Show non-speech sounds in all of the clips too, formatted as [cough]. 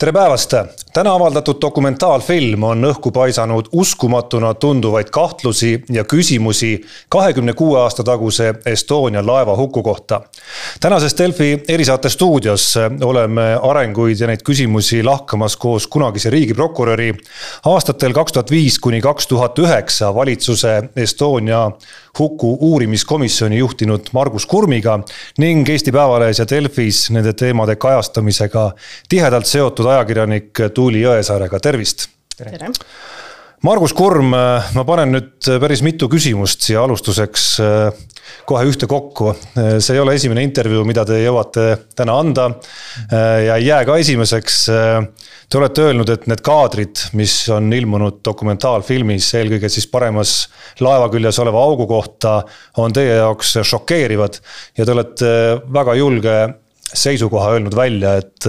tere päevast! Täna avaldatud dokumentaalfilm on õhku paisanud uskumatuna tunduvaid kahtlusi ja küsimusi kahekümne kuue aasta taguse Estonia laevahuku kohta. tänases Delfi erisaate stuudios oleme arenguid ja neid küsimusi lahkamas koos kunagise riigiprokuröri aastatel kaks tuhat viis kuni kaks tuhat üheksa valitsuse Estonia huku uurimiskomisjoni juhtinud Margus Kurmiga ning Eesti Päevalehes ja Delfis nende teemade kajastamisega tihedalt seotud ajakirjanik Tuuli Jõesaarega, tervist. tere. Margus Kurm, ma panen nüüd päris mitu küsimust siia alustuseks eh, kohe ühtekokku. see ei ole esimene intervjuu, mida te jõuate täna anda eh, ja ei jää ka esimeseks. Te olete öelnud, et need kaadrid, mis on ilmunud dokumentaalfilmis, eelkõige siis paremas laeva küljes oleva augu kohta, on teie jaoks šokeerivad ja te olete väga julge seisukoha öelnud välja, et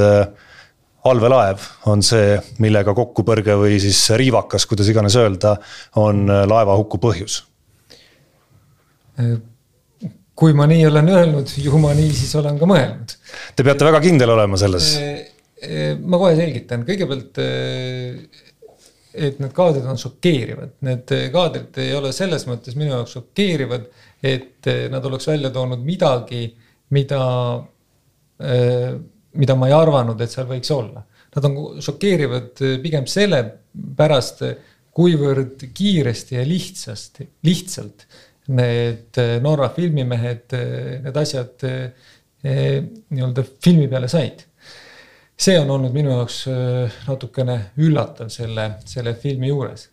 allveelaev on see, millega kokkupõrge või siis riivakas, kuidas iganes öelda, on laevahuku põhjus. kui ma nii olen öelnud, ju ma nii siis olen ka mõelnud. Te peate väga kindel olema selles. ma kohe selgitan, kõigepealt et need kaadrid on šokeerivad, need kaadrid ei ole selles mõttes minu jaoks šokeerivad, et nad oleks välja toonud midagi, mida mida ma ei arvanud, et seal võiks olla. Nad on šokeerivad eh, pigem sellepärast, kuivõrd kiiresti ja lihtsasti, lihtsalt need eh, Norra filmimehed, eh, need asjad nii-öelda filmi peale said. see on olnud minu jaoks natukene üllatav selle, selle filmi juures.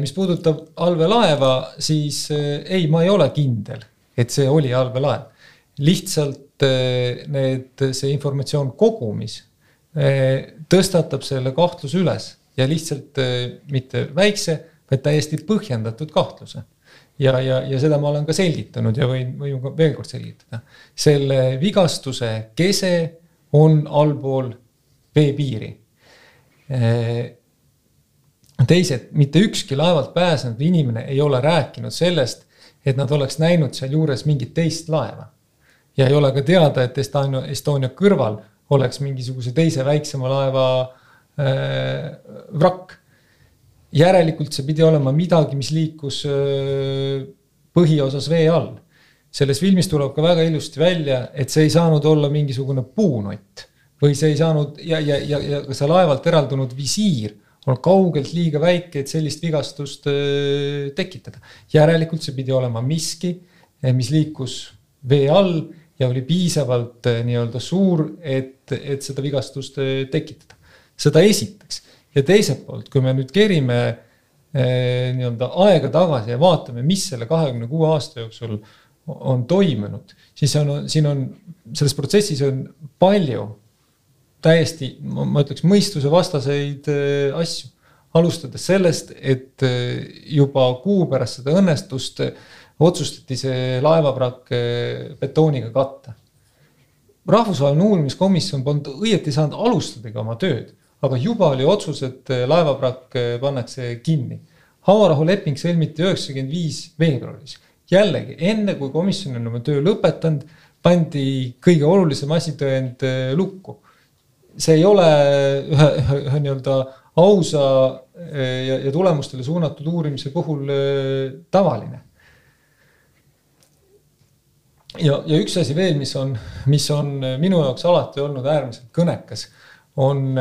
mis puudutab allveelaeva, siis ei, ma ei ole kindel, et see oli allveelaev. lihtsalt Eh, need, see informatsioon kogumis eh, tõstatab selle kahtluse üles ja lihtsalt eh, mitte väikse, vaid täiesti põhjendatud kahtluse. ja, ja, ja seda ma olen ka selgitanud ja võin, võin ka veel kord selgitada. selle vigastuse kese on allpool veepiiri. teised, mitte ükski laevalt pääsenud inimene ei ole rääkinud sellest, et nad oleks näinud sealjuures mingit teist laeva ja ei ole ka teada, et Estonia, Estonia kõrval oleks mingisuguse teise väiksema laeva äh, vrakk. järelikult see pidi olema midagi, mis liikus äh, põhiosas vee all. selles filmis tuleb ka väga ilusti välja, et see ei saanud olla mingisugune puunott või see ei saanud ja, ja, ja, ja ka see laevalt eraldunud visiir on kaugelt liiga väike, et sellist vigastust äh, tekitada. järelikult see pidi olema miski, mis liikus vee all ja oli piisavalt eh, nii-öelda suur, et, et seda vigastust eh, tekitada. seda esiteks ja teiselt poolt, kui me nüüd kerime eh, nii-öelda aega tagasi ja vaatame, mis selle kahekümne kuue aasta jooksul on toimunud, siis on, siin on, selles protsessis on palju täiesti, ma ütleks, mõistusevastaseid asju. alustades sellest, et juba kuu pärast seda õnnestust otsustati see laevavrakk eh, betooniga katta. rahvusvaheline uurimiskomisjon polnud õieti saanud alustadagi oma tööd, aga juba oli otsus, et eh, laevavrakk eh, pannakse kinni. hauarahuleping sõlmiti üheksakümmend viis veebruaris. jällegi enne, kui komisjon on oma töö lõpetanud, pandi kõige olulisem asitõend lukku. see ei ole ühe, ühe, ühe nii-öelda ausa ja, ja tulemustele suunatud uurimise puhul tavaline ja, ja üks asi veel, mis on, mis on minu jaoks alati olnud äärmiselt kõnekas, on,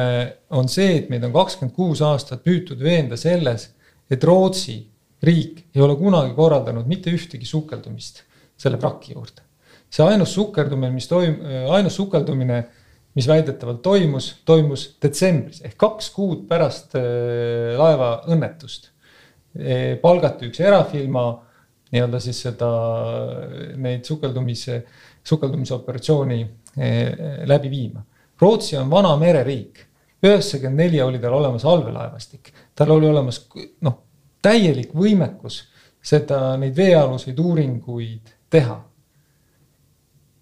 on see, et meid on kakskümmend kuus aastat püütud veenda selles, et Rootsi riik ei ole kunagi korraldanud mitte ühtegi sukeldumist selle vraki juurde. see ainus sukerdumine, mis toim-, ainus sukeldumine, mis väidetavalt toimus, toimus detsembris ehk kaks kuud pärast äh, laeva õnnetust. palgati üks erafirma nii-öelda siis seda, neid sukeldumise, sukeldumisoperatsiooni eh, läbi viima. Rootsi on vana mereriik, üheksakümmend neli oli tal olemas allveelaevastik, tal oli olemas noh, täielik võimekus seda, neid veealuseid uuringuid teha.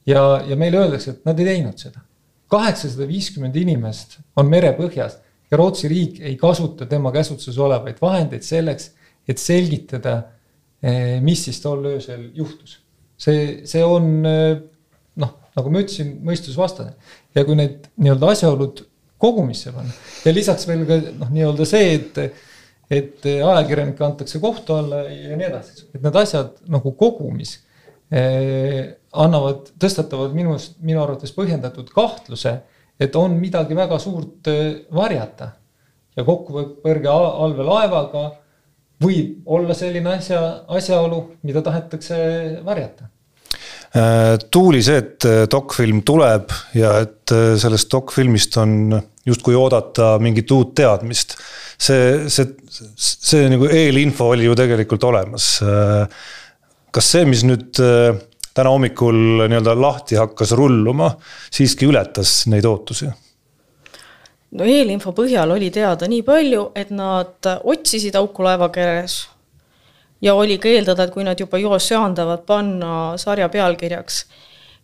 ja, ja meile öeldakse, et nad ei teinud seda. kaheksasada viiskümmend inimest on merepõhjas ja Rootsi riik ei kasuta tema käsutuses olevaid vahendeid selleks, et selgitada Eh, mis siis tol öösel juhtus. see, see on eh, noh, nagu ma ütlesin, mõistusvastane ja kui need nii-öelda asjaolud kogumisse panna. ja lisaks veel ka noh, nii-öelda see, et, et ajakirjanikke antakse kohtu alla ja nii edasi, et need asjad nagu kogumis eh, annavad, tõstatavad minust, minu arvates põhjendatud kahtluse, et on midagi väga suurt eh, varjata. ja kokkupõrge allveelaevaga võib olla selline asja, asjaolu, mida tahetakse varjata Äh, tuuli see, et äh, dokfilm tuleb ja et äh, sellest dokfilmist on justkui oodata mingit uut teadmist. see, see, see nagu eelinfo oli ju tegelikult olemas. kas see, mis nüüd täna hommikul nii-öelda lahti hakkas rulluma, siiski ületas neid ootusi? No eelinfo põhjal oli teada nii palju, et nad otsisid auku laeva keres ja oli ka eeldada, et kui nad juba joos söandavad panna sarja pealkirjaks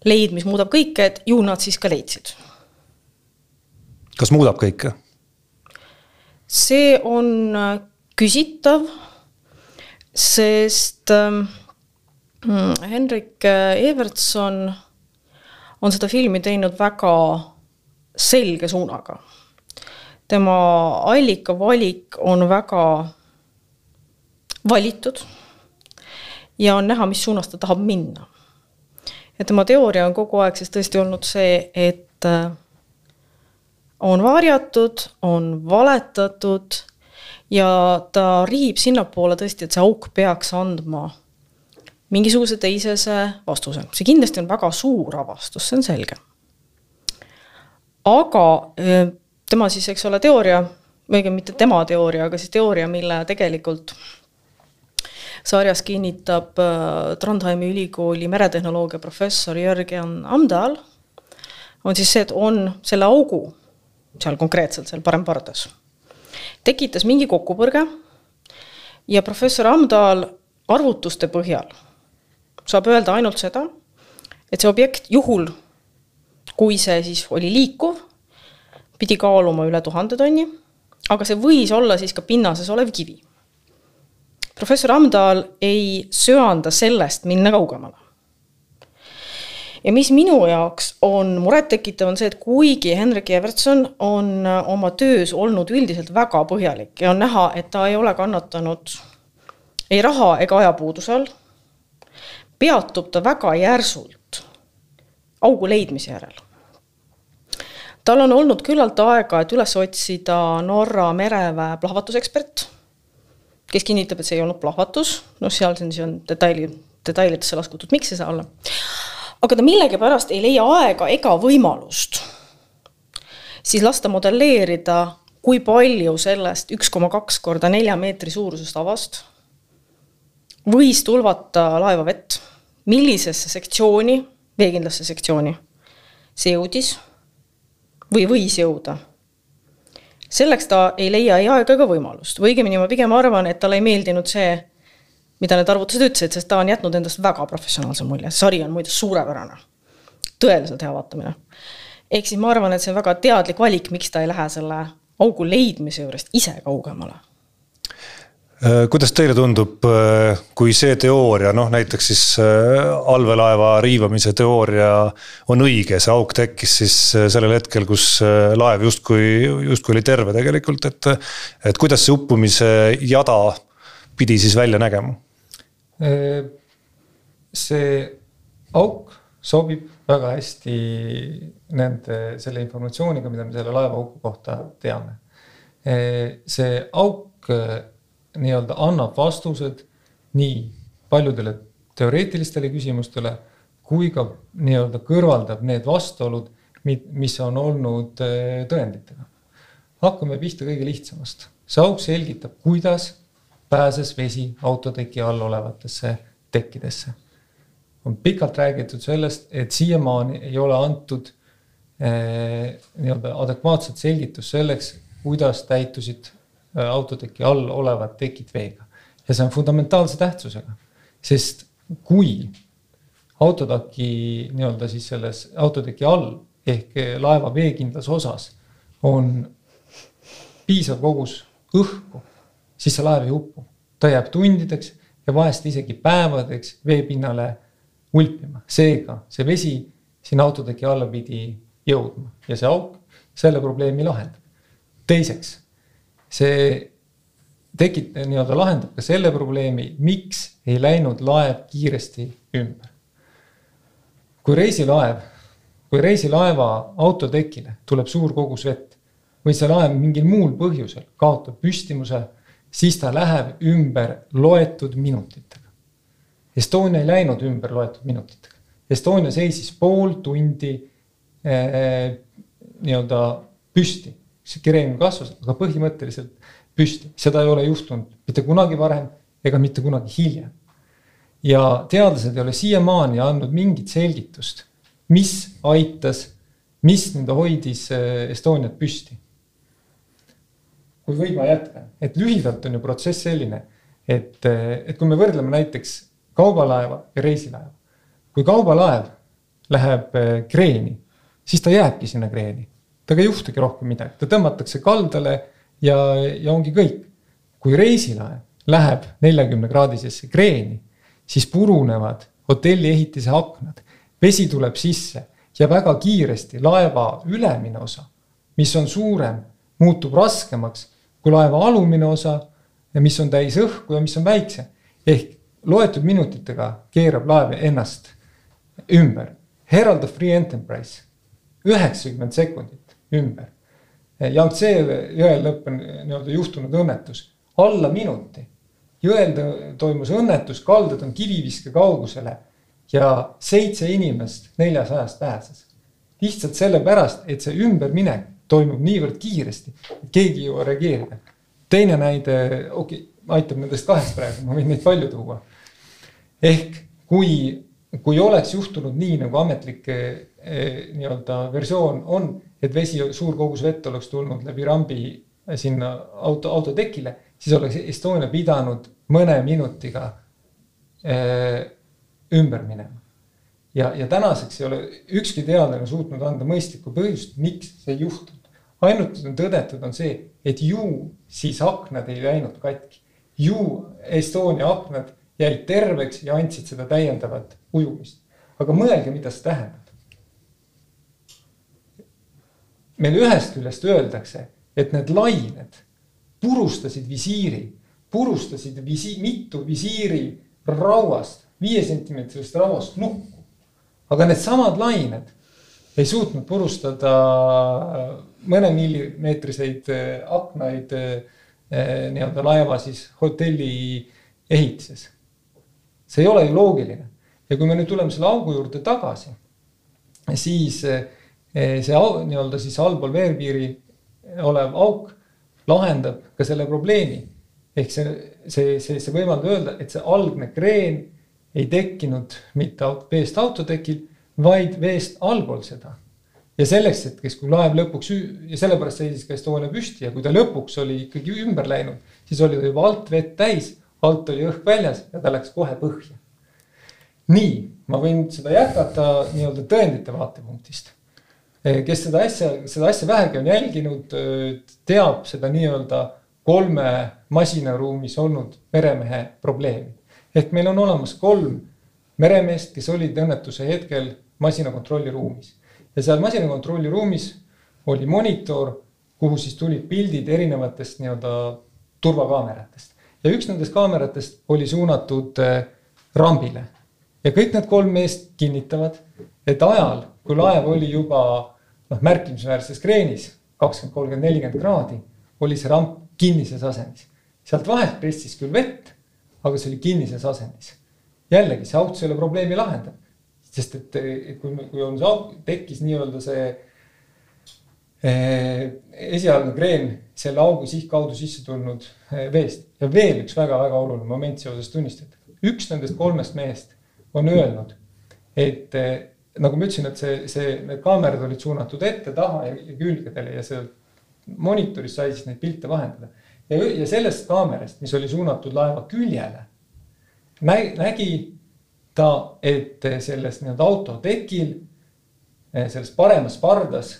leid, mis muudab kõike, et ju nad siis ka leidsid. kas muudab kõike? see on äh, küsitav, sest ähm, Henrik äh, Evertson on seda filmi teinud väga selge suunaga. Tema allikavalik on väga valitud ja on näha, mis suunas ta tahab minna. ja tema teooria on kogu aeg siis tõesti olnud see, et äh, on varjatud, on valetatud ja ta riib sinnapoole tõesti, et see auk peaks andma mingisuguse teisese vastuse. see kindlasti on väga suur avastus, see on selge. aga äh, tema siis, eks ole, teooria, õigemini mitte tema teooria, aga siis teooria, mille tegelikult sarjas kinnitab äh, Trondheimi ülikooli meretehnoloogia professor Jörgen Amdahl, on siis see, et on selle augu seal konkreetselt seal parempardas, tekitas mingi kokkupõrge ja professor Amdahl arvutuste põhjal saab öelda ainult seda, et see objekt juhul, kui see siis oli liikuv, pidi kaaluma üle tuhande tonni, aga see võis olla siis ka pinnases olev kivi professor Amdahl ei söanda sellest minna kaugemale. ja mis minu jaoks on murettekitav, on see, et kuigi Henrik Evertson on oma töös olnud üldiselt väga põhjalik ja on näha, et ta ei ole kannatanud ei raha ega ajapuuduse all, peatub ta väga järsult augu leidmise järel tal on olnud küllalt aega, et üles otsida Norra mereväe plahvatusekspert kes kinnitab, et see ei olnud plahvatus, noh, seal on, siis on detaili, detailidesse laskutud, miks ei saa olla. aga ta millegipärast ei leia aega ega võimalust siis lasta modelleerida, kui palju sellest üks koma kaks korda nelja meetri suurusest avast võis tulvata laeva vett, millisesse sektsiooni, veekindlasse sektsiooni see jõudis või võis jõuda selleks ta ei leia ei aega ega võimalust või õigemini ma pigem arvan, et talle ei meeldinud see, mida need arvutused ütlesid, sest ta on jätnud endast väga professionaalse mulje, sari on muide suurepärane. tõeliselt hea vaatamine. ehk siis ma arvan, et see on väga teadlik valik, miks ta ei lähe selle augu leidmise juurest ise kaugemale kuidas teile tundub, äh, kui see teooria, noh näiteks siis äh, allveelaeva riivamise teooria on õige, see auk tekkis siis sellel hetkel, kus laev justkui, justkui oli terve tegelikult, et. et kuidas see uppumise jada pidi siis välja nägema? see auk sobib väga hästi nende, selle informatsiooniga, mida me selle laevaauku kohta teame. see auk nii-öelda annab vastused nii paljudele teoreetilistele küsimustele kui ka nii-öelda kõrvaldab need vastuolud, mis on olnud eh, tõenditega. hakkame pihta kõige lihtsamast. see auk selgitab, kuidas pääses vesi autoteki all olevatesse tekkidesse. on pikalt räägitud sellest, et siiamaani ei ole antud eh, nii-öelda adekvaatset selgitust selleks, kuidas täitusid autoteki all olevad tekid veega. ja see on fundamentaalse tähtsusega, sest kui autotaki nii-öelda siis selles autoteki all ehk laeva veekindlas osas on piisav kogus õhku, siis see laev ei upu. ta jääb tundideks ja vahest isegi päevadeks veepinnale ulpima, seega see vesi sinna autoteki alla pidi jõudma ja see auk selle probleemi lahendab. teiseks, see tekit-, nii-öelda lahendab ka selle probleemi, miks ei läinud laev kiiresti ümber. kui reisilaev, kui reisilaeva autotekile tuleb suur kogus vett või see laev mingil muul põhjusel kaotab püstimuse, siis ta läheb ümber loetud minutitega. Estonia ei läinud ümber loetud minutitega. Estonia seisis pool tundi eh, nii-öelda püsti, see kireen kasvas, aga põhimõtteliselt püsti, seda ei ole juhtunud mitte kunagi varem ega mitte kunagi hiljem. ja teadlased ei ole siiamaani andnud mingit selgitust, mis aitas, mis nii-öelda hoidis eh, Estoniat püsti. kui võib, ma jätkan, et lühidalt on ju protsess selline, et, eh, et kui me võrdleme näiteks kaubalaeva ja reisilaeva. kui kaubalaev läheb eh, kreeni, siis ta jääbki sinna kreeni, temaga ei juhtugi rohkem midagi, ta tõmmatakse kaldale ja, ja ongi kõik. kui reisilaev läheb neljakümne kraadisesse kreeni, siis purunevad hotelli ehitise aknad, vesi tuleb sisse ja väga kiiresti laeva ülemine osa, mis on suurem, muutub raskemaks kui laeva alumine osa mis on täis õhku ja mis on väiksem. ehk loetud minutitega keerab laev ennast ümber. Herald of Free Enterprise, üheksakümmend sekundit ümber Yangtze jõel lõpp on nii-öelda juhtunud õnnetus, alla minuti. jõel toimus õnnetus, kaldad on kiviviske kaugusele ja seitse inimest neljasajast pääses. lihtsalt sellepärast, et see ümberminek toimub niivõrd kiiresti, et keegi ei jõua reageerida. teine näide, okei okay,, aitab nendest kahest praegu, ma võin neid palju tuua. ehk kui, kui oleks juhtunud nii, nagu ametlik eh, nii-öelda versioon on et vesi, suur kogus vett oleks tulnud läbi rambi sinna auto, autotekile, siis oleks Estonia pidanud mõne minutiga äh, ümber minema. ja, ja tänaseks ei ole ükski teadlane suutnud anda mõistlikku põhjust, miks see ei juhtunud. ainult on tõdetud, on see, et ju siis aknad ei läinud katki. ju Estonia aknad jäid terveks ja andsid seda täiendavat ujumist. aga mõelge, mida see tähendab meile ühest küljest öeldakse, et need lained purustasid visiiri, purustasid visi-, mitu visiiri rauast, viiesentimeetrisest rauast lukku. aga needsamad lained ei suutnud purustada mõne millimeetriseid äh, aknaid äh, nii-öelda laeva siis hotelli ehitises. see ei ole ju loogiline ja kui me nüüd tuleme selle augu juurde tagasi, siis äh, see nii-öelda siis allpool veerpiiri olev auk lahendab ka selle probleemi. ehk see, see, see, see võimaldab öelda, et see algne kreen ei tekkinud mitte veest autotekil, vaid veest allpool seda. ja selleks hetkeks, kui laev lõpuks ja sellepärast seisis ka Estonia püsti ja kui ta lõpuks oli ikkagi ümber läinud, siis oli ta juba alt vett täis, alt oli õhk väljas ja ta läks kohe põhja. nii, ma võin seda jätkata nii-öelda tõendite vaatepunktist Eh, kes seda asja, seda asja vähegi on jälginud, eh, teab seda nii-öelda kolme masinaruumis olnud meremehe probleemi. ehk meil on olemas kolm meremeest, kes olid õnnetuse hetkel masina kontrolliruumis. ja seal masina kontrolliruumis oli monitor, kuhu siis tulid pildid erinevatest nii-öelda turvakaameratest. ja üks nendest kaameratest oli suunatud eh, rambile. Ja kõik need kolm meest kinnitavad, et ajal kui laev oli juba noh, märkimisväärses kreenis, kakskümmend, kolmkümmend, nelikümmend kraadi, oli see ramp kinnises asendis. sealt vahelt pressis küll vett, aga see oli kinnises asendis. jällegi, see auk selle probleemi lahendab, sest et, et kui, kui on see auk, tekkis nii-öelda see eh, esialgne kreen selle augu sihtkaudu sisse tulnud eh, veest ja veel üks väga-väga oluline moment seoses tunnistajatega. üks nendest kolmest mehest on öelnud, et eh, nagu ma ütlesin, et see, see, need kaamerad olid suunatud ette, taha ja, ja külgedele ja seal monitoris sai siis neid pilte vahendada. ja, ja sellest kaamerast, mis oli suunatud laeva küljele, nägi ta, et selles nii-öelda autotekil, selles paremas pardas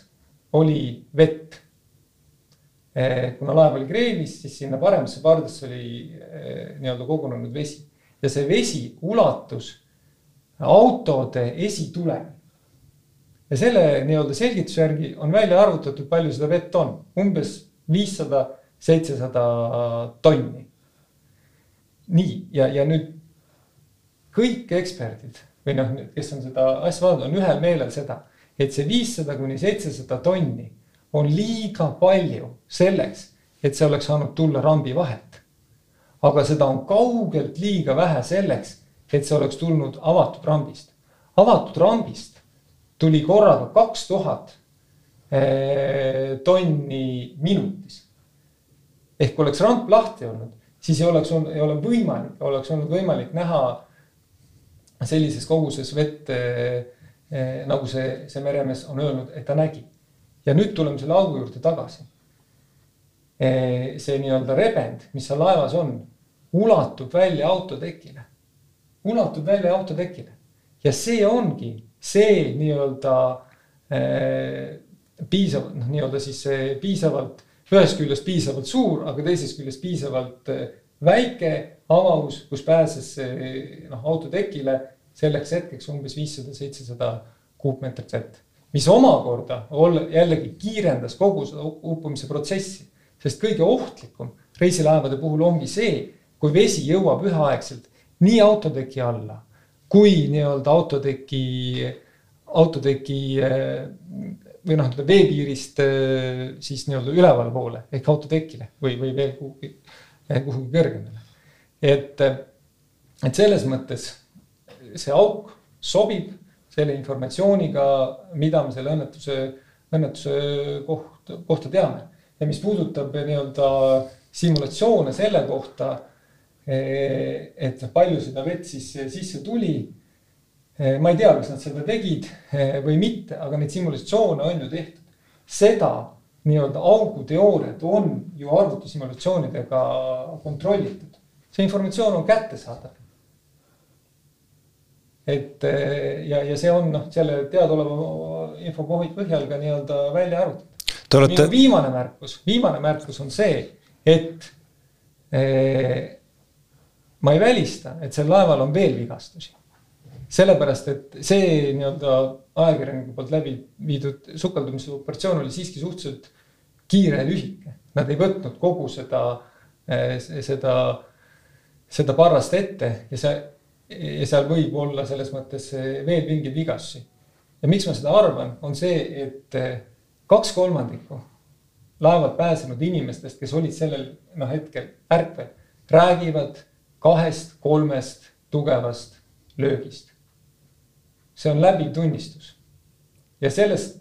oli vett. kuna laev oli kreenis, siis sinna paremasse pardasse oli nii-öelda kogunenud vesi ja see vesi ulatus autode esituleni. ja selle nii-öelda selgituse järgi on välja arvutatud, palju seda vett on, umbes viissada, seitsesada tonni. nii, ja, ja nüüd kõik eksperdid või noh, kes on seda asja vaadanud, on ühel meelel seda, et see viissada kuni seitsesada tonni on liiga palju selleks, et see oleks saanud tulla rambi vahelt. aga seda on kaugelt liiga vähe selleks, et see oleks tulnud avatud rambist. avatud rambist tuli korraga kaks tuhat eh, tonni minutis. ehk kui oleks ramp lahti olnud, siis ei oleks ei ole võimalik, oleks olnud võimalik näha sellises koguses vett eh, eh, nagu see, see meremees on öelnud, et ta nägi. ja nüüd tuleme selle augu juurde tagasi. see nii-öelda rebend, mis seal laevas on, ulatub välja autotekile, ulatub välja autotekile ja see ongi see nii-öelda eh, piisav, noh, nii-öelda siis piisavalt, ühest küljest piisavalt suur, aga teisest küljest piisavalt eh, väike avavus, kus pääses noh, autotekile selleks hetkeks umbes viissada, seitsesada kuupmeetrit vett. mis omakorda jällegi kiirendas kogu seda uppumise protsessi, sest kõige ohtlikum reisilaevade puhul ongi see, kui vesi jõuab üheaegselt nii autoteki alla kui nii-öelda autoteki, autoteki või noh, veepiirist siis nii-öelda ülevalpoole ehk autotekile või, või veel kuhugi, kuhugi kõrgemale. et, et selles mõttes see auk sobib selle informatsiooniga, mida me selle õnnetuse, õnnetuse koht, kohta teame. ja mis puudutab nii-öelda simulatsioone selle kohta Eh, et palju seda vett siis sisse tuli. Eh, ma ei tea, kas nad seda tegid eh, või mitte, aga neid simulatsioone on ju tehtud. seda nii-öelda auguteooriat on ju arvutisimulatsioonidega kontrollitud. see informatsioon on kättesaadav. et ja, ja see on noh, selle teadaoleva info põhjal ka nii-öelda välja arvutatud. Olete... minu viimane märkus, viimane märkus on see, et ma ei välista, et sel laeval on veel vigastusi. sellepärast, et see nii-öelda ajakirjaniku poolt läbi viidud sukeldumise operatsioon oli siiski suhteliselt kiire ja lühike. Nad ei võtnud kogu seda, eh, seda, seda parrast ette ja see, ja seal võib olla selles mõttes veel mingeid vigastusi. ja miks ma seda arvan, on see, et eh, kaks kolmandikku laevalt pääsenud inimestest, kes olid sellel noh hetkel ärkvel, räägivad kahest-kolmest tugevast löögist. see on läbiv tunnistus. ja sellest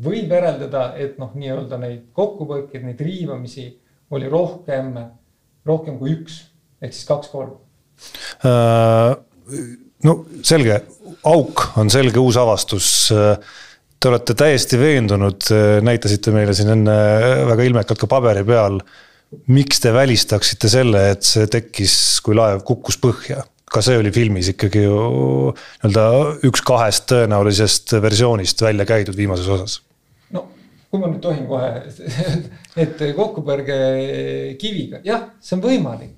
võib järeldada, et noh, nii-öelda neid kokkupõrkeid, neid riivamisi oli rohkem, rohkem kui üks ehk siis kaks-kolm uh,. no selge, auk on selge uus avastus. Te olete täiesti veendunud, näitasite meile siin enne väga ilmekalt ka paberi peal miks te välistaksite selle, et see tekkis, kui laev kukkus põhja? ka see oli filmis ikkagi ju nii-öelda üks kahest tõenäolisest versioonist välja käidud viimases osas. no kui ma nüüd tohin kohe, [laughs] et kokkupõrge kiviga, jah, see on võimalik.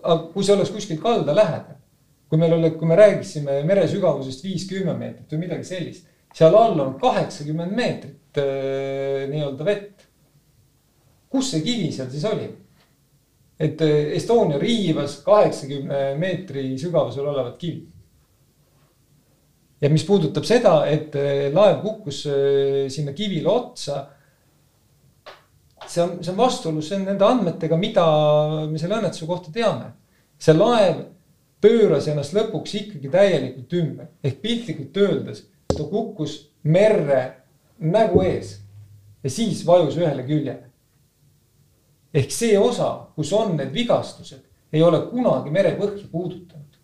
aga kui see oleks kuskil kalda lähedal, kui meil oli, kui me rääkisime meresügavusest viis, kümme meetrit või midagi sellist, seal all on kaheksakümmend meetrit äh, nii-öelda vett kus see kivi seal siis oli? et eh, Estonia riivas kaheksakümne meetri sügavusel olevat kivi. ja mis puudutab seda, et eh, laev kukkus eh, sinna kivile otsa. see on, see on vastuolus nende andmetega, mida me selle õnnetuse kohta teame. see laev pööras ennast lõpuks ikkagi täielikult ümber ehk piltlikult öeldes ta kukkus merre nägu ees ja siis vajus ühele küljele ehk see osa, kus on need vigastused, ei ole kunagi merepõhja puudutanud.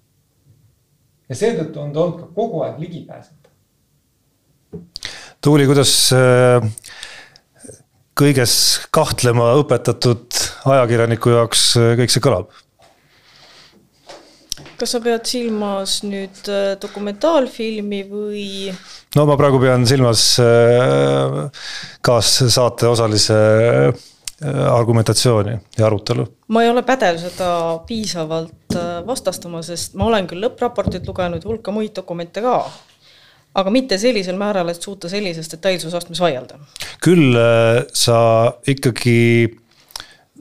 ja seetõttu on ta olnud ka kogu aeg ligipääsetav. Tuuli, kuidas äh, kõiges kahtlema õpetatud ajakirjaniku jaoks äh, kõik see kõlab? kas sa pead silmas nüüd äh, dokumentaalfilmi või? no ma praegu pean silmas kaassaate osalise Äh, argumentatsiooni ja arutelu? ma ei ole pädev seda piisavalt äh, vastastama, sest ma olen küll lõppraportit lugenud, hulka muid dokumente ka. aga mitte sellisel määral, et suuta sellises detailsusastmes vaielda. küll äh, sa ikkagi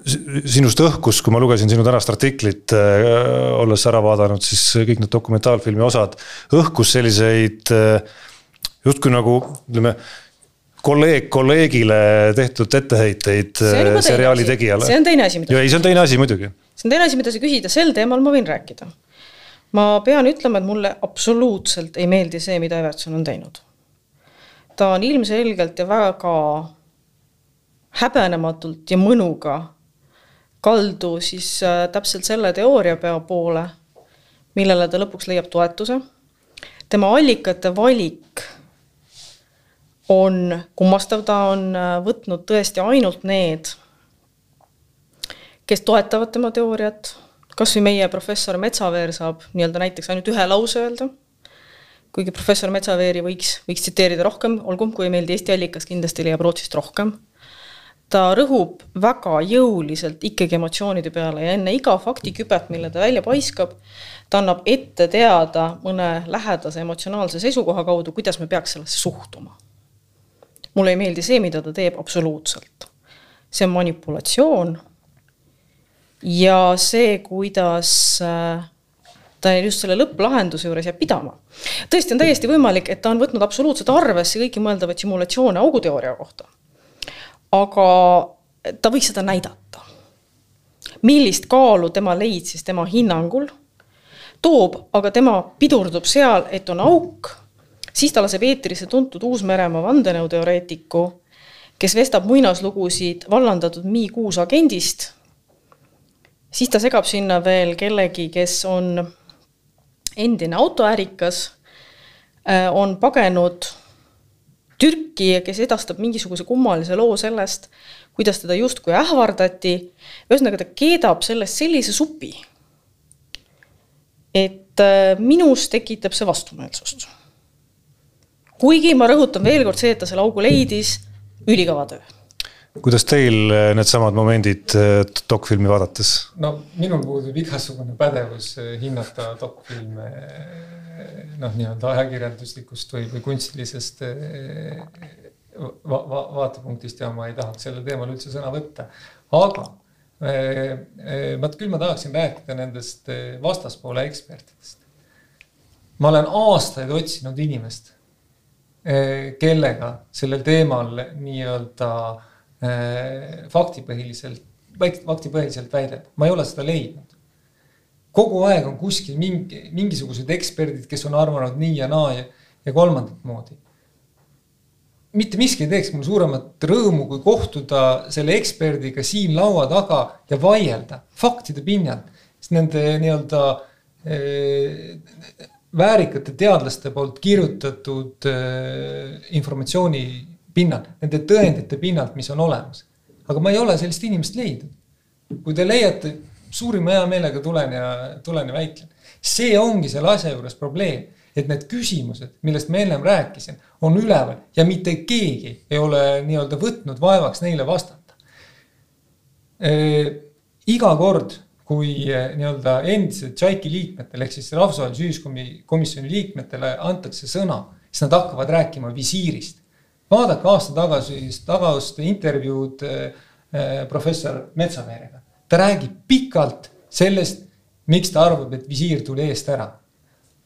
sinust õhkus, kui ma lugesin sinu tänast artiklit, äh, olles ära vaadanud siis kõik need dokumentaalfilmi osad, õhkus selliseid justkui nagu ütleme kolleeg kolleegile tehtud etteheiteid seriaali tegijale. see on teine asi, mida. ei, see on teine asi muidugi. see on teine asi, mida sa küsid ja sel teemal ma võin rääkida. ma pean ütlema, et mulle absoluutselt ei meeldi see, mida Evertson on teinud. ta on ilmselgelt ja väga häbenematult ja mõnuga kaldu siis äh, täpselt selle teooriapea poole, millele ta lõpuks leiab toetuse. tema allikate valik on kummastav, ta on äh, võtnud tõesti ainult need, kes toetavad tema teooriat, kas või meie professor Metsaveer saab nii-öelda näiteks ainult ühe lause öelda, kuigi professor Metsaveeri võiks, võiks tsiteerida rohkem, olgu, kui ei meeldi Eesti allikas, kindlasti leiab Rootsist rohkem. ta rõhub väga jõuliselt ikkagi emotsioonide peale ja enne iga faktikübet, mille ta välja paiskab, ta annab ette teada mõne lähedase emotsionaalse seisukoha kaudu, kuidas me peaks sellesse suhtuma mulle ei meeldi see, mida ta teeb absoluutselt. see on manipulatsioon. ja see, kuidas äh, ta just selle lõpplahenduse juures jääb pidama. tõesti on täiesti võimalik, et ta on võtnud absoluutselt arvesse kõiki mõeldavaid simulatsioone auguteooria kohta. aga ta võiks seda näidata. millist kaalu tema leidis tema hinnangul, toob, aga tema pidurdub seal, et on auk siis ta laseb eetrisse tuntud Uus-Meremaa vandenõuteoreetiku, kes vestab muinaslugusid vallandatud Mi-6 agendist. siis ta segab sinna veel kellegi, kes on endine autoärikas, äh, on pagenud Türki kes edastab mingisuguse kummalise loo sellest, kuidas teda justkui ähvardati. ühesõnaga, ta keedab sellest sellise supi, et äh, minus tekitab see vastumeelsust kuigi ma rõhutan veel kord see, et ta selle augu leidis, ülikõva töö kuidas teil eh, needsamad momendid eh, dokfilmi vaadates? no minul puudub igasugune pädevus eh, hinnata dokfilme noh, nii-öelda ajakirjanduslikust või, või kunstilisest va va vaatepunktist ja ma ei tahaks sellel teemal üldse sõna võtta. aga ma küll ma tahaksin rääkida nendest vastaspoole ekspertidest. ma olen aastaid otsinud inimest kellega sellel teemal nii-öelda eh, faktipõhiliselt, faktipõhiliselt väideb, ma ei ole seda leidnud. kogu aeg on kuskil mingi, mingisugused eksperdid, kes on arvanud nii ja naa ja, ja kolmandat moodi. mitte miski ei teeks mulle suuremat rõõmu, kui kohtuda selle eksperdiga siin laua taga ja vaielda faktide pinnalt, sest nende nii-öelda eh, väärikate teadlaste poolt kirjutatud äh, informatsiooni pinnalt, nende tõendite pinnalt, mis on olemas. aga ma ei ole sellist inimest leidnud. kui te leiate, suurima heameelega tulen ja, tulen ja väitlen. see ongi selle asja juures probleem, et need küsimused, millest ma ennem rääkisin, on üleval ja mitte keegi ei ole nii-öelda võtnud vaevaks neile vastata e,. iga kord kui eh, nii-öelda endised JAIC-i liikmetele ehk siis rahvusvahelise ühiskomisjoni liikmetele antakse sõna, siis nad hakkavad rääkima visiirist. vaadake aasta tagasi, tagast intervjuud äh, professor Metsaveerega. ta räägib pikalt sellest, miks ta arvab, et visiir tuli eest ära.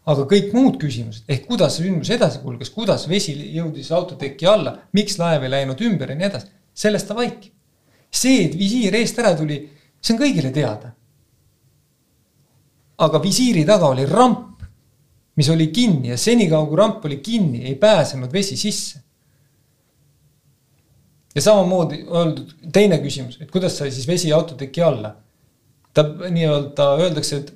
aga kõik muud küsimused ehk kuidas sündmus edasi kulges, kuidas vesi jõudis autoteki alla, miks laev ei läinud ümber ja nii edasi, sellest ta vaikib. see, et visiir eest ära tuli, see on kõigile teada aga visiiri taga oli ramp, mis oli kinni ja senikaua kui ramp oli kinni, ei pääsenud vesi sisse. ja samamoodi öeldud, teine küsimus, et kuidas sai siis vesi autoteki alla? ta nii-öelda öeldakse, et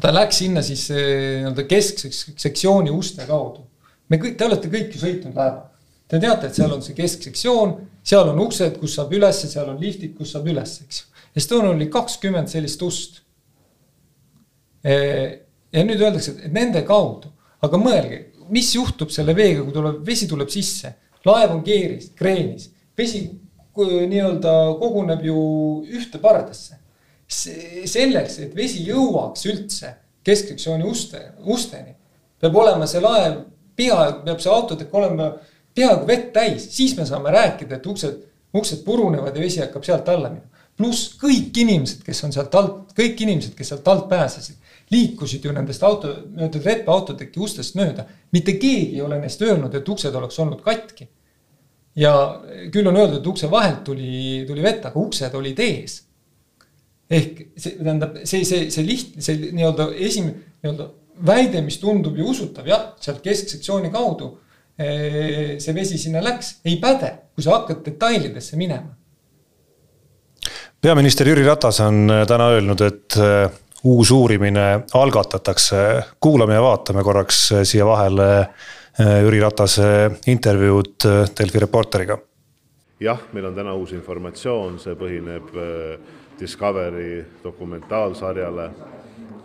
ta läks sinna siis eh, nii-öelda keskseks sektsiooni uste kaudu. me kõik, te olete kõik ju sõitnud laevaga. Te teate, et seal on see kesksektsioon, seal on uksed, kus saab ülesse, seal on liftid, kus saab üles, eks ju. Estonial oli kakskümmend sellist ust ja nüüd öeldakse, et nende kaudu, aga mõelge, mis juhtub selle veega, kui tuleb, vesi tuleb sisse, laev on keeris, kreenis, vesi nii-öelda koguneb ju ühte pardasse. selleks, et vesi jõuaks üldse kesksektsiooni uste, usteni, peab olema see laev peaaegu peab see autotek olema peaaegu vett täis, siis me saame rääkida, et uksed, uksed purunevad ja vesi hakkab sealt alla minema. pluss kõik inimesed, kes on sealt alt, kõik inimesed, kes sealt alt pääsesid, liikusid ju nendest auto, nii-öelda trepautoteki ustest mööda. mitte keegi ei ole neist öelnud, et uksed oleks olnud katki. ja küll on öeldud, et ukse vahelt tuli, tuli vett, aga uksed olid ees. ehk see tähendab, see, see, see lihtne, see nii-öelda esimene nii-öelda väide, mis tundub ju usutav, jah, sealt kesksektsiooni kaudu eh, see vesi sinna läks, ei päde, kui sa hakkad detailidesse minema. peaminister Jüri Ratas on eh, täna öelnud, et eh, uus uurimine algatatakse. kuulame ja vaatame korraks siia vahele Jüri Ratase intervjuud Delfi Reporteriga. jah, meil on täna uus informatsioon, see põhineb Discovery dokumentaalsarjale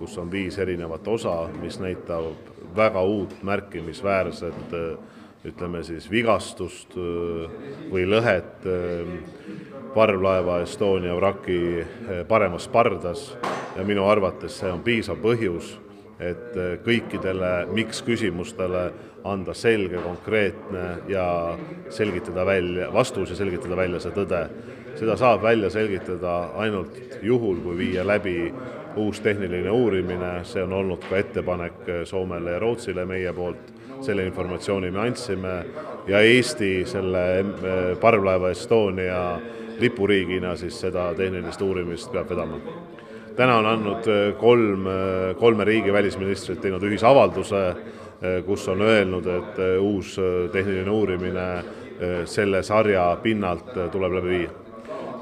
kus on viis erinevat osa, mis näitab väga uut märkimisväärset ütleme siis vigastust või lõhet parvlaeva Estonia vraki paremas pardas. Ja minu arvates see on piisav põhjus, et kõikidele miks küsimustele anda selge, konkreetne ja selgitada välja vastus ja selgitada välja see tõde. seda saab välja selgitada ainult juhul, kui viia läbi uus tehniline uurimine, see on olnud ka ettepanek Soomele ja Rootsile meie poolt, selle informatsiooni me andsime ja Eesti selle parvlaeva Estonia lipuriigina siis seda tehnilist uurimist peab vedama. täna on andnud kolm, kolme riigi välisministrid teinud ühisavalduse, kus on öelnud, et uus tehniline uurimine selle sarja pinnalt tuleb läbi viia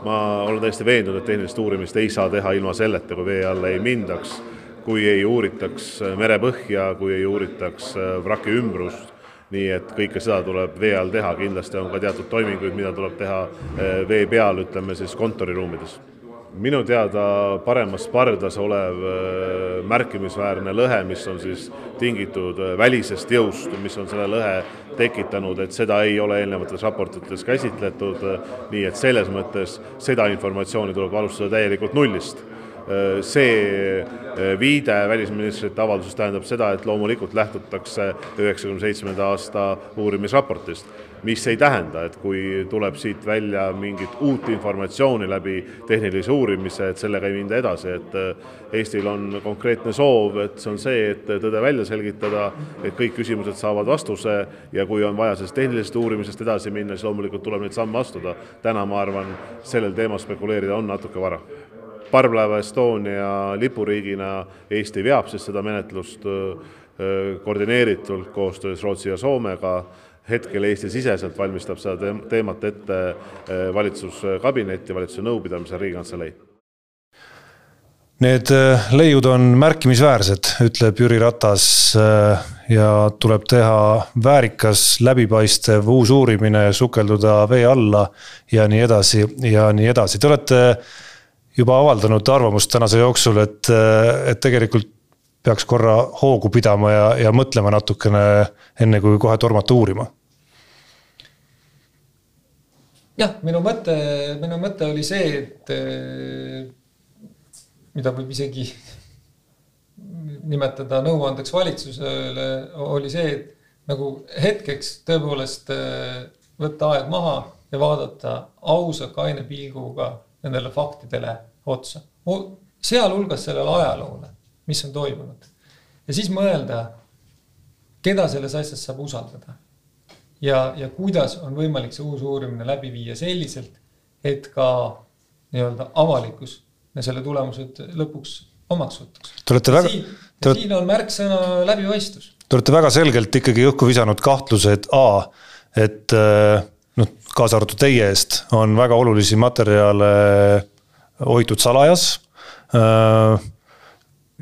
ma olen täiesti veendunud, et tehnilist uurimist ei saa teha ilma selleta, kui vee alla ei mindaks, kui ei uuritaks merepõhja, kui ei uuritaks vraki ümbrust, nii et kõike seda tuleb vee all teha, kindlasti on ka teatud toiminguid, mida tuleb teha eh, vee peal, ütleme siis kontoriruumides. Minu teada paremas pardas olev äh, märkimisväärne lõhe, mis on siis tingitud äh, välisest jõust, mis on selle lõhe tekitanud, et seda ei ole eelnevates raportites käsitletud, nii et selles mõttes seda informatsiooni tuleb alustada täielikult nullist. Äh, see äh, viide välisministrite avalduses tähendab seda, et loomulikult lähtutakse üheksakümne seitsmenda aasta uurimisraportist, mis ei tähenda, et kui tuleb siit välja mingit uut informatsiooni läbi tehnilise uurimise, et sellega ei minda edasi, et äh, Eestil on konkreetne soov, et see on see, et tõde välja selgitada, et kõik küsimused saavad vastuse ja kui on vaja sellest tehnilisest uurimisest edasi minna, siis loomulikult tuleb neid samme astuda. täna ma arvan, sellel teemal spekuleerida on natuke vara parvlaeva Estonia lipuriigina Eesti veab seda menetlust koordineeritult koostöös Rootsi ja Soomega hetkel Eesti-siseselt valmistab seda teemat ette valitsuskabinet ja valitsuse nõupidamise Riigikantselei. Need leiud on märkimisväärsed, ütleb Jüri Ratas ja tuleb teha väärikas, läbipaistev uus uurimine, sukelduda vee alla ja nii edasi ja nii edasi. Te olete juba avaldanud arvamust tänase jooksul, et, et tegelikult peaks korra hoogu pidama ja, ja mõtlema natukene, enne kui kohe tormata uurima. jah, minu mõte, minu mõte oli see, et mida võib isegi nimetada nõuandeks valitsusele, oli see, et nagu hetkeks tõepoolest võtta aeg maha ja vaadata ausa kaine pilguga nendele faktidele otsa. sealhulgas sellele ajaloole, mis on toimunud. ja siis mõelda, keda selles asjas saab usaldada. ja, ja kuidas on võimalik see uus uurimine läbi viia selliselt, et ka nii-öelda avalikkus selle tulemused lõpuks omaks võtaks. Te olete väga. Te... siin on märksõna läbipaistvus. Te olete väga selgelt ikkagi õhku visanud kahtluse, et A, et äh, kaasa arvatud teie eest, on väga olulisi materjale hoitud salajas. Äh,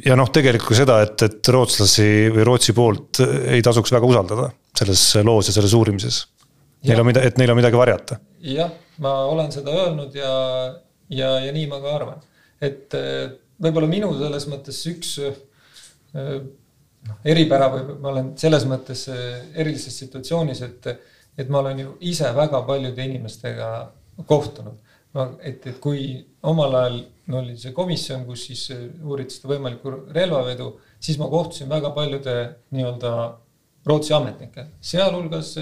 ja noh, tegelikult ka seda, et, et rootslasi või Rootsi poolt ei tasuks väga usaldada selles loos ja selles uurimises. Neil on mida, et neil on midagi varjata. jah, ma olen seda öelnud ja, ja, ja nii ma ka arvan. et äh, võib-olla minu selles mõttes üks äh, noh, eripära või ma olen selles mõttes erilises situatsioonis, et et ma olen ju ise väga paljude inimestega kohtunud. no et, et kui omal ajal no, oli see komisjon, kus siis uuriti seda võimalikku relvavedu, siis ma kohtusin väga paljude nii-öelda Rootsi ametnikke, sealhulgas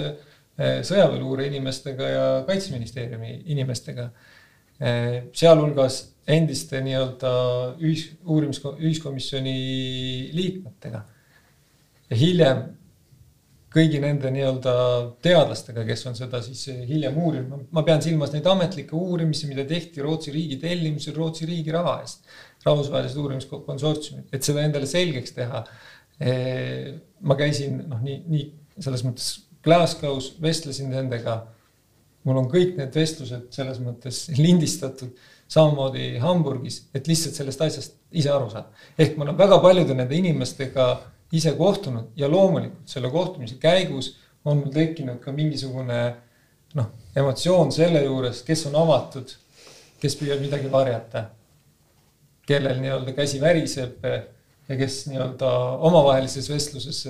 sõjaväeluure inimestega ja kaitseministeeriumi inimestega. sealhulgas endiste nii-öelda ühis, uurimis, ühiskomisjoni liikmetega. ja hiljem kõigi nende nii-öelda teadlastega, kes on seda siis hiljem uurinud, ma pean silmas neid ametlikke uurimisi, mida tehti Rootsi riigi tellimusel Rootsi riigi raha eest. rahvusvahelised uurimiskonsortsiumid, et seda endale selgeks teha. ma käisin noh, nii, nii selles mõttes Glasgow's, vestlesin nendega. mul on kõik need vestlused selles mõttes lindistatud, samamoodi Hamburgis, et lihtsalt sellest asjast ise aru saada. ehk ma olen väga paljude nende inimestega ise kohtunud ja loomulikult selle kohtumise käigus on mul tekkinud ka mingisugune noh, emotsioon selle juures, kes on avatud, kes püüab midagi varjata. kellel nii-öelda käsi väriseb ja kes nii-öelda omavahelises vestluses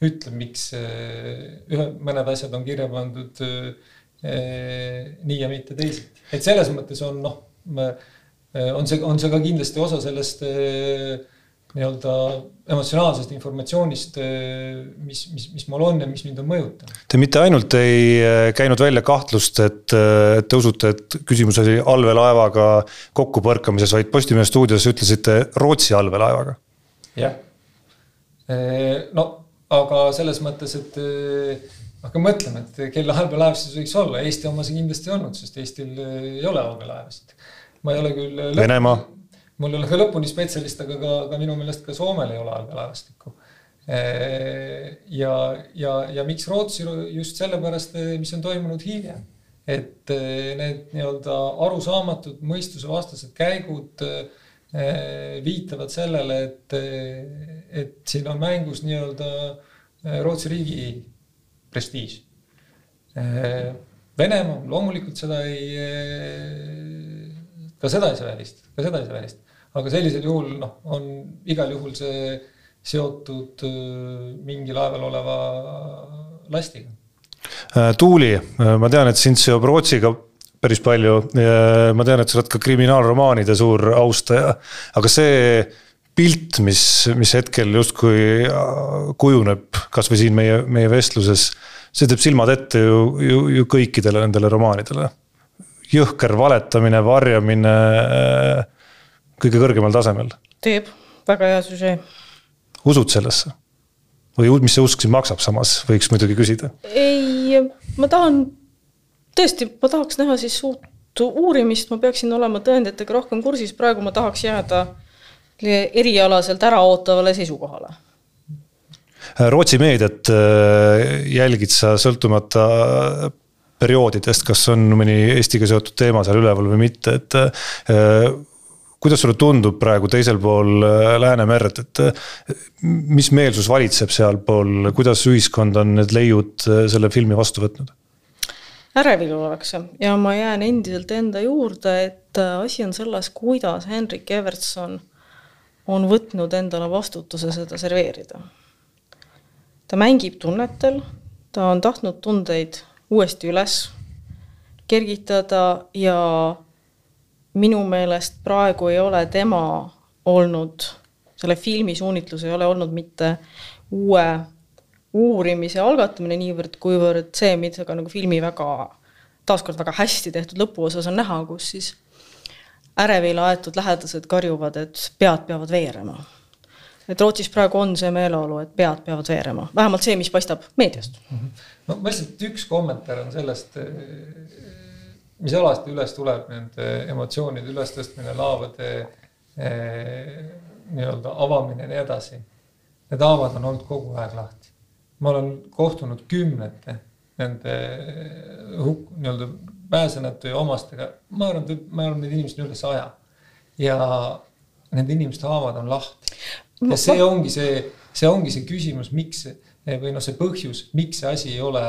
ütleb, miks eh, ühe, mõned asjad on kirja pandud eh, nii ja mitte teisiti. et selles mõttes on noh, on see, on see ka kindlasti osa sellest äh, nii-öelda emotsionaalsest informatsioonist, eh, mis, mis, mis mul on ja mis mind on mõjutanud. Te mitte ainult ei eh, käinud välja kahtlust, et, eh, et te usute, et küsimus oli allveelaevaga kokkupõrkamises, vaid Postimehe stuudios ütlesite Rootsi allveelaevaga. jah, no aga selles mõttes, et hakka mõtlema, et kelle allveelaev siis võiks olla, Eesti oma see kindlasti olnud, sest Eestil ei ole allveelaevasid. ma ei ole küll. Venemaa mul ei ole ka lõpuni spetsialist, aga ka, ka minu meelest ka Soomel ei ole allveelaevastikku. ja, ja, ja miks Rootsi just sellepärast, mis on toimunud hiljem. et need nii-öelda arusaamatud mõistusevastased käigud viitavad sellele, et, et siin on mängus nii-öelda Rootsi riigi prestiiž. Venemaa loomulikult seda ei, ka seda ei saa välistada, ka seda ei saa välistada aga sellisel juhul noh, on igal juhul see seotud äh, mingi laeval oleva lastiga. Äh, Tuuli, äh, ma tean, et sind seob Rootsiga päris palju. ma tean, et sa oled ka kriminaalromaanide suur austaja, aga see pilt, mis, mis hetkel justkui kujuneb, kasvõi siin meie, meie vestluses. see teeb silmad ette ju, ju, ju kõikidele nendele romaanidele. jõhker valetamine, varjamine kõige kõrgemal tasemel. teeb, väga hea süžee. usud sellesse? või mis see usk siin maksab, samas võiks muidugi küsida. ei, ma tahan, tõesti, ma tahaks näha siis uut uurimist, ma peaksin olema tõenditega rohkem kursis, praegu ma tahaks jääda erialaselt äraootavale seisukohale. Rootsi meediat äh, jälgid sa sõltumata perioodidest, kas on mõni Eestiga seotud teema seal üleval või mitte, et äh, kuidas sulle tundub praegu teisel pool äh, Läänemerd, et äh, mis meelsus valitseb sealpool, kuidas ühiskond on need leiud äh, selle filmi vastu võtnud? ärevil ollakse ja ma jään endiselt enda juurde, et asi on selles, kuidas Henrik Evertson on võtnud endale vastutuse seda serveerida. ta mängib tunnetel, ta on tahtnud tundeid uuesti üles kergitada ja minu meelest praegu ei ole tema olnud, selle filmi suunitlus ei ole olnud mitte uue uurimise algatamine niivõrd, kuivõrd see, mida ka nagu filmi väga, taaskord väga hästi tehtud lõpuosas on näha, kus siis ärevile aetud lähedased karjuvad, et pead peavad veerema. et Rootsis praegu on see meeleolu, et pead peavad veerema, vähemalt see, mis paistab meediast. no ma lihtsalt üks kommentaar on sellest mis alati üles tuleb, nende emotsioonide ülestõstmine, laevade eh, nii-öelda avamine ja nii edasi. Need haavad on olnud kogu aeg lahti. ma olen kohtunud kümnete nende hukk, nii-öelda pääsenute ja omastega, ma arvan, ma arvan, need inimesed on üle saja. ja nende inimeste haavad on lahti. ja see ongi see, see ongi see küsimus, miks või noh, see põhjus, miks see asi ei ole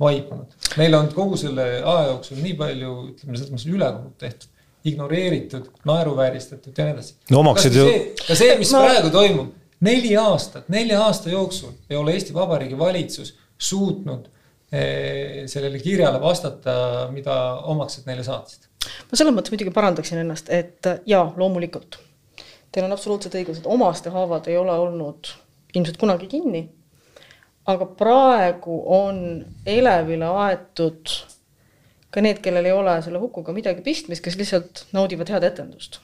vaibunud. meil on kogu selle aja jooksul nii palju, ütleme selles mõttes ülekohut tehtud, ignoreeritud, naeruvääristatud ja nii edasi. no omaksid ju. ka see, mis ma... praegu toimub, neli aastat, nelja aasta jooksul ei ole Eesti Vabariigi valitsus suutnud eh, sellele kirjale vastata, mida omaksed neile saatsid. ma selles mõttes muidugi parandaksin ennast, et jaa, loomulikult. Teil on absoluutselt õigus, et omaste haavad ei ole olnud ilmselt kunagi kinni aga praegu on elevile aetud ka need, kellel ei ole selle hukuga midagi pistmist, kes lihtsalt naudivad head etendust.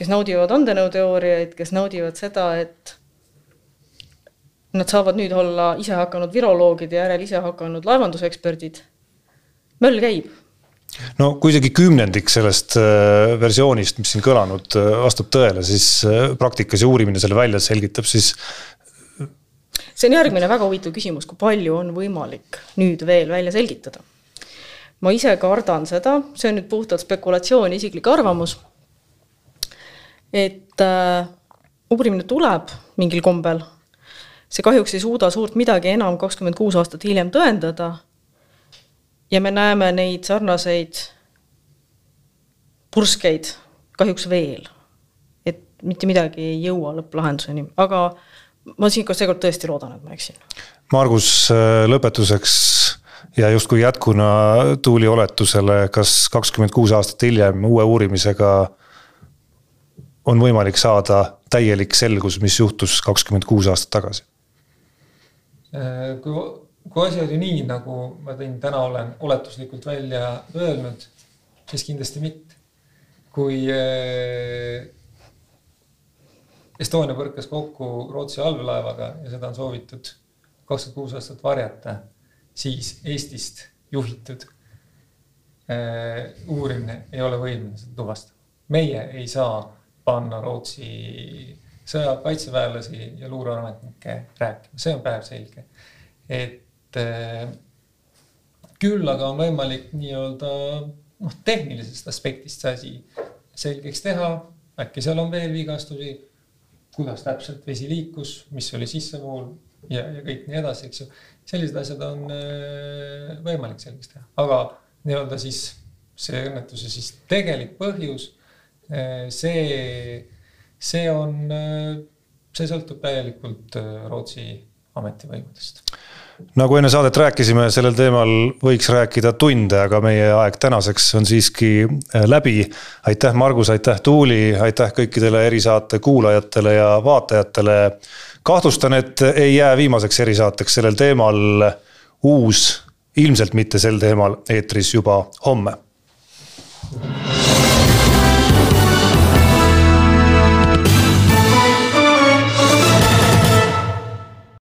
kes naudivad vandenõuteooriaid, kes naudivad seda, et nad saavad nüüd olla isehakanud viroloogid ja järel isehakanud laevanduseksperdid. möll käib no kui isegi kümnendik sellest äh, versioonist, mis siin kõlanud, äh, vastab tõele, siis äh, praktikas ja uurimine selle välja selgitab, siis see on järgmine väga huvitav küsimus, kui palju on võimalik nüüd veel välja selgitada. ma ise kardan seda, see on nüüd puhtalt spekulatsioon, isiklik arvamus, et äh, uurimine tuleb mingil kombel, see kahjuks ei suuda suurt midagi enam kakskümmend kuus aastat hiljem tõendada ja me näeme neid sarnaseid purskeid kahjuks veel. et mitte midagi ei jõua lõpplahenduseni, aga ma siinkohal seekord tõesti loodan, et ma eksin. Margus, äh, lõpetuseks ja justkui jätkuna Tuuli oletusele, kas kakskümmend kuus aastat hiljem uue uurimisega on võimalik saada täielik selgus, mis juhtus kakskümmend kuus aastat tagasi? Äh, kui, kui asi oli nii, nagu ma tõin, täna olen oletuslikult välja öelnud, siis kindlasti mitte. kui äh, Estonia põrkas kokku Rootsi allveelaevaga ja seda on soovitud kakskümmend kuus aastat varjata, siis Eestist juhitud äh, uurimine ei ole võimeline seda tuvastama. meie ei saa panna Rootsi sõjakaitseväelasi ja luureametnikke rääkima, see on päevselge. et äh, küll aga on võimalik nii-öelda noh, tehnilisest aspektist see asi selgeks teha, äkki seal on veel vigastusi kuidas täpselt vesi liikus, mis oli sissevool ja, ja kõik nii edasi, eks ju. sellised asjad on äh, võimalik selgeks teha, aga nii-öelda siis see õnnetuse siis tegelik põhjus, äh, see, see on, äh, see sõltub täielikult Rootsi ametivõimudest nagu enne saadet rääkisime, sellel teemal võiks rääkida tunde, aga meie aeg tänaseks on siiski äh, läbi. aitäh, Margus, aitäh, Tuuli, aitäh kõikidele erisaate kuulajatele ja vaatajatele. kahtlustan, et ei jää viimaseks erisaateks sellel teemal. uus, ilmselt mitte sel teemal, eetris juba homme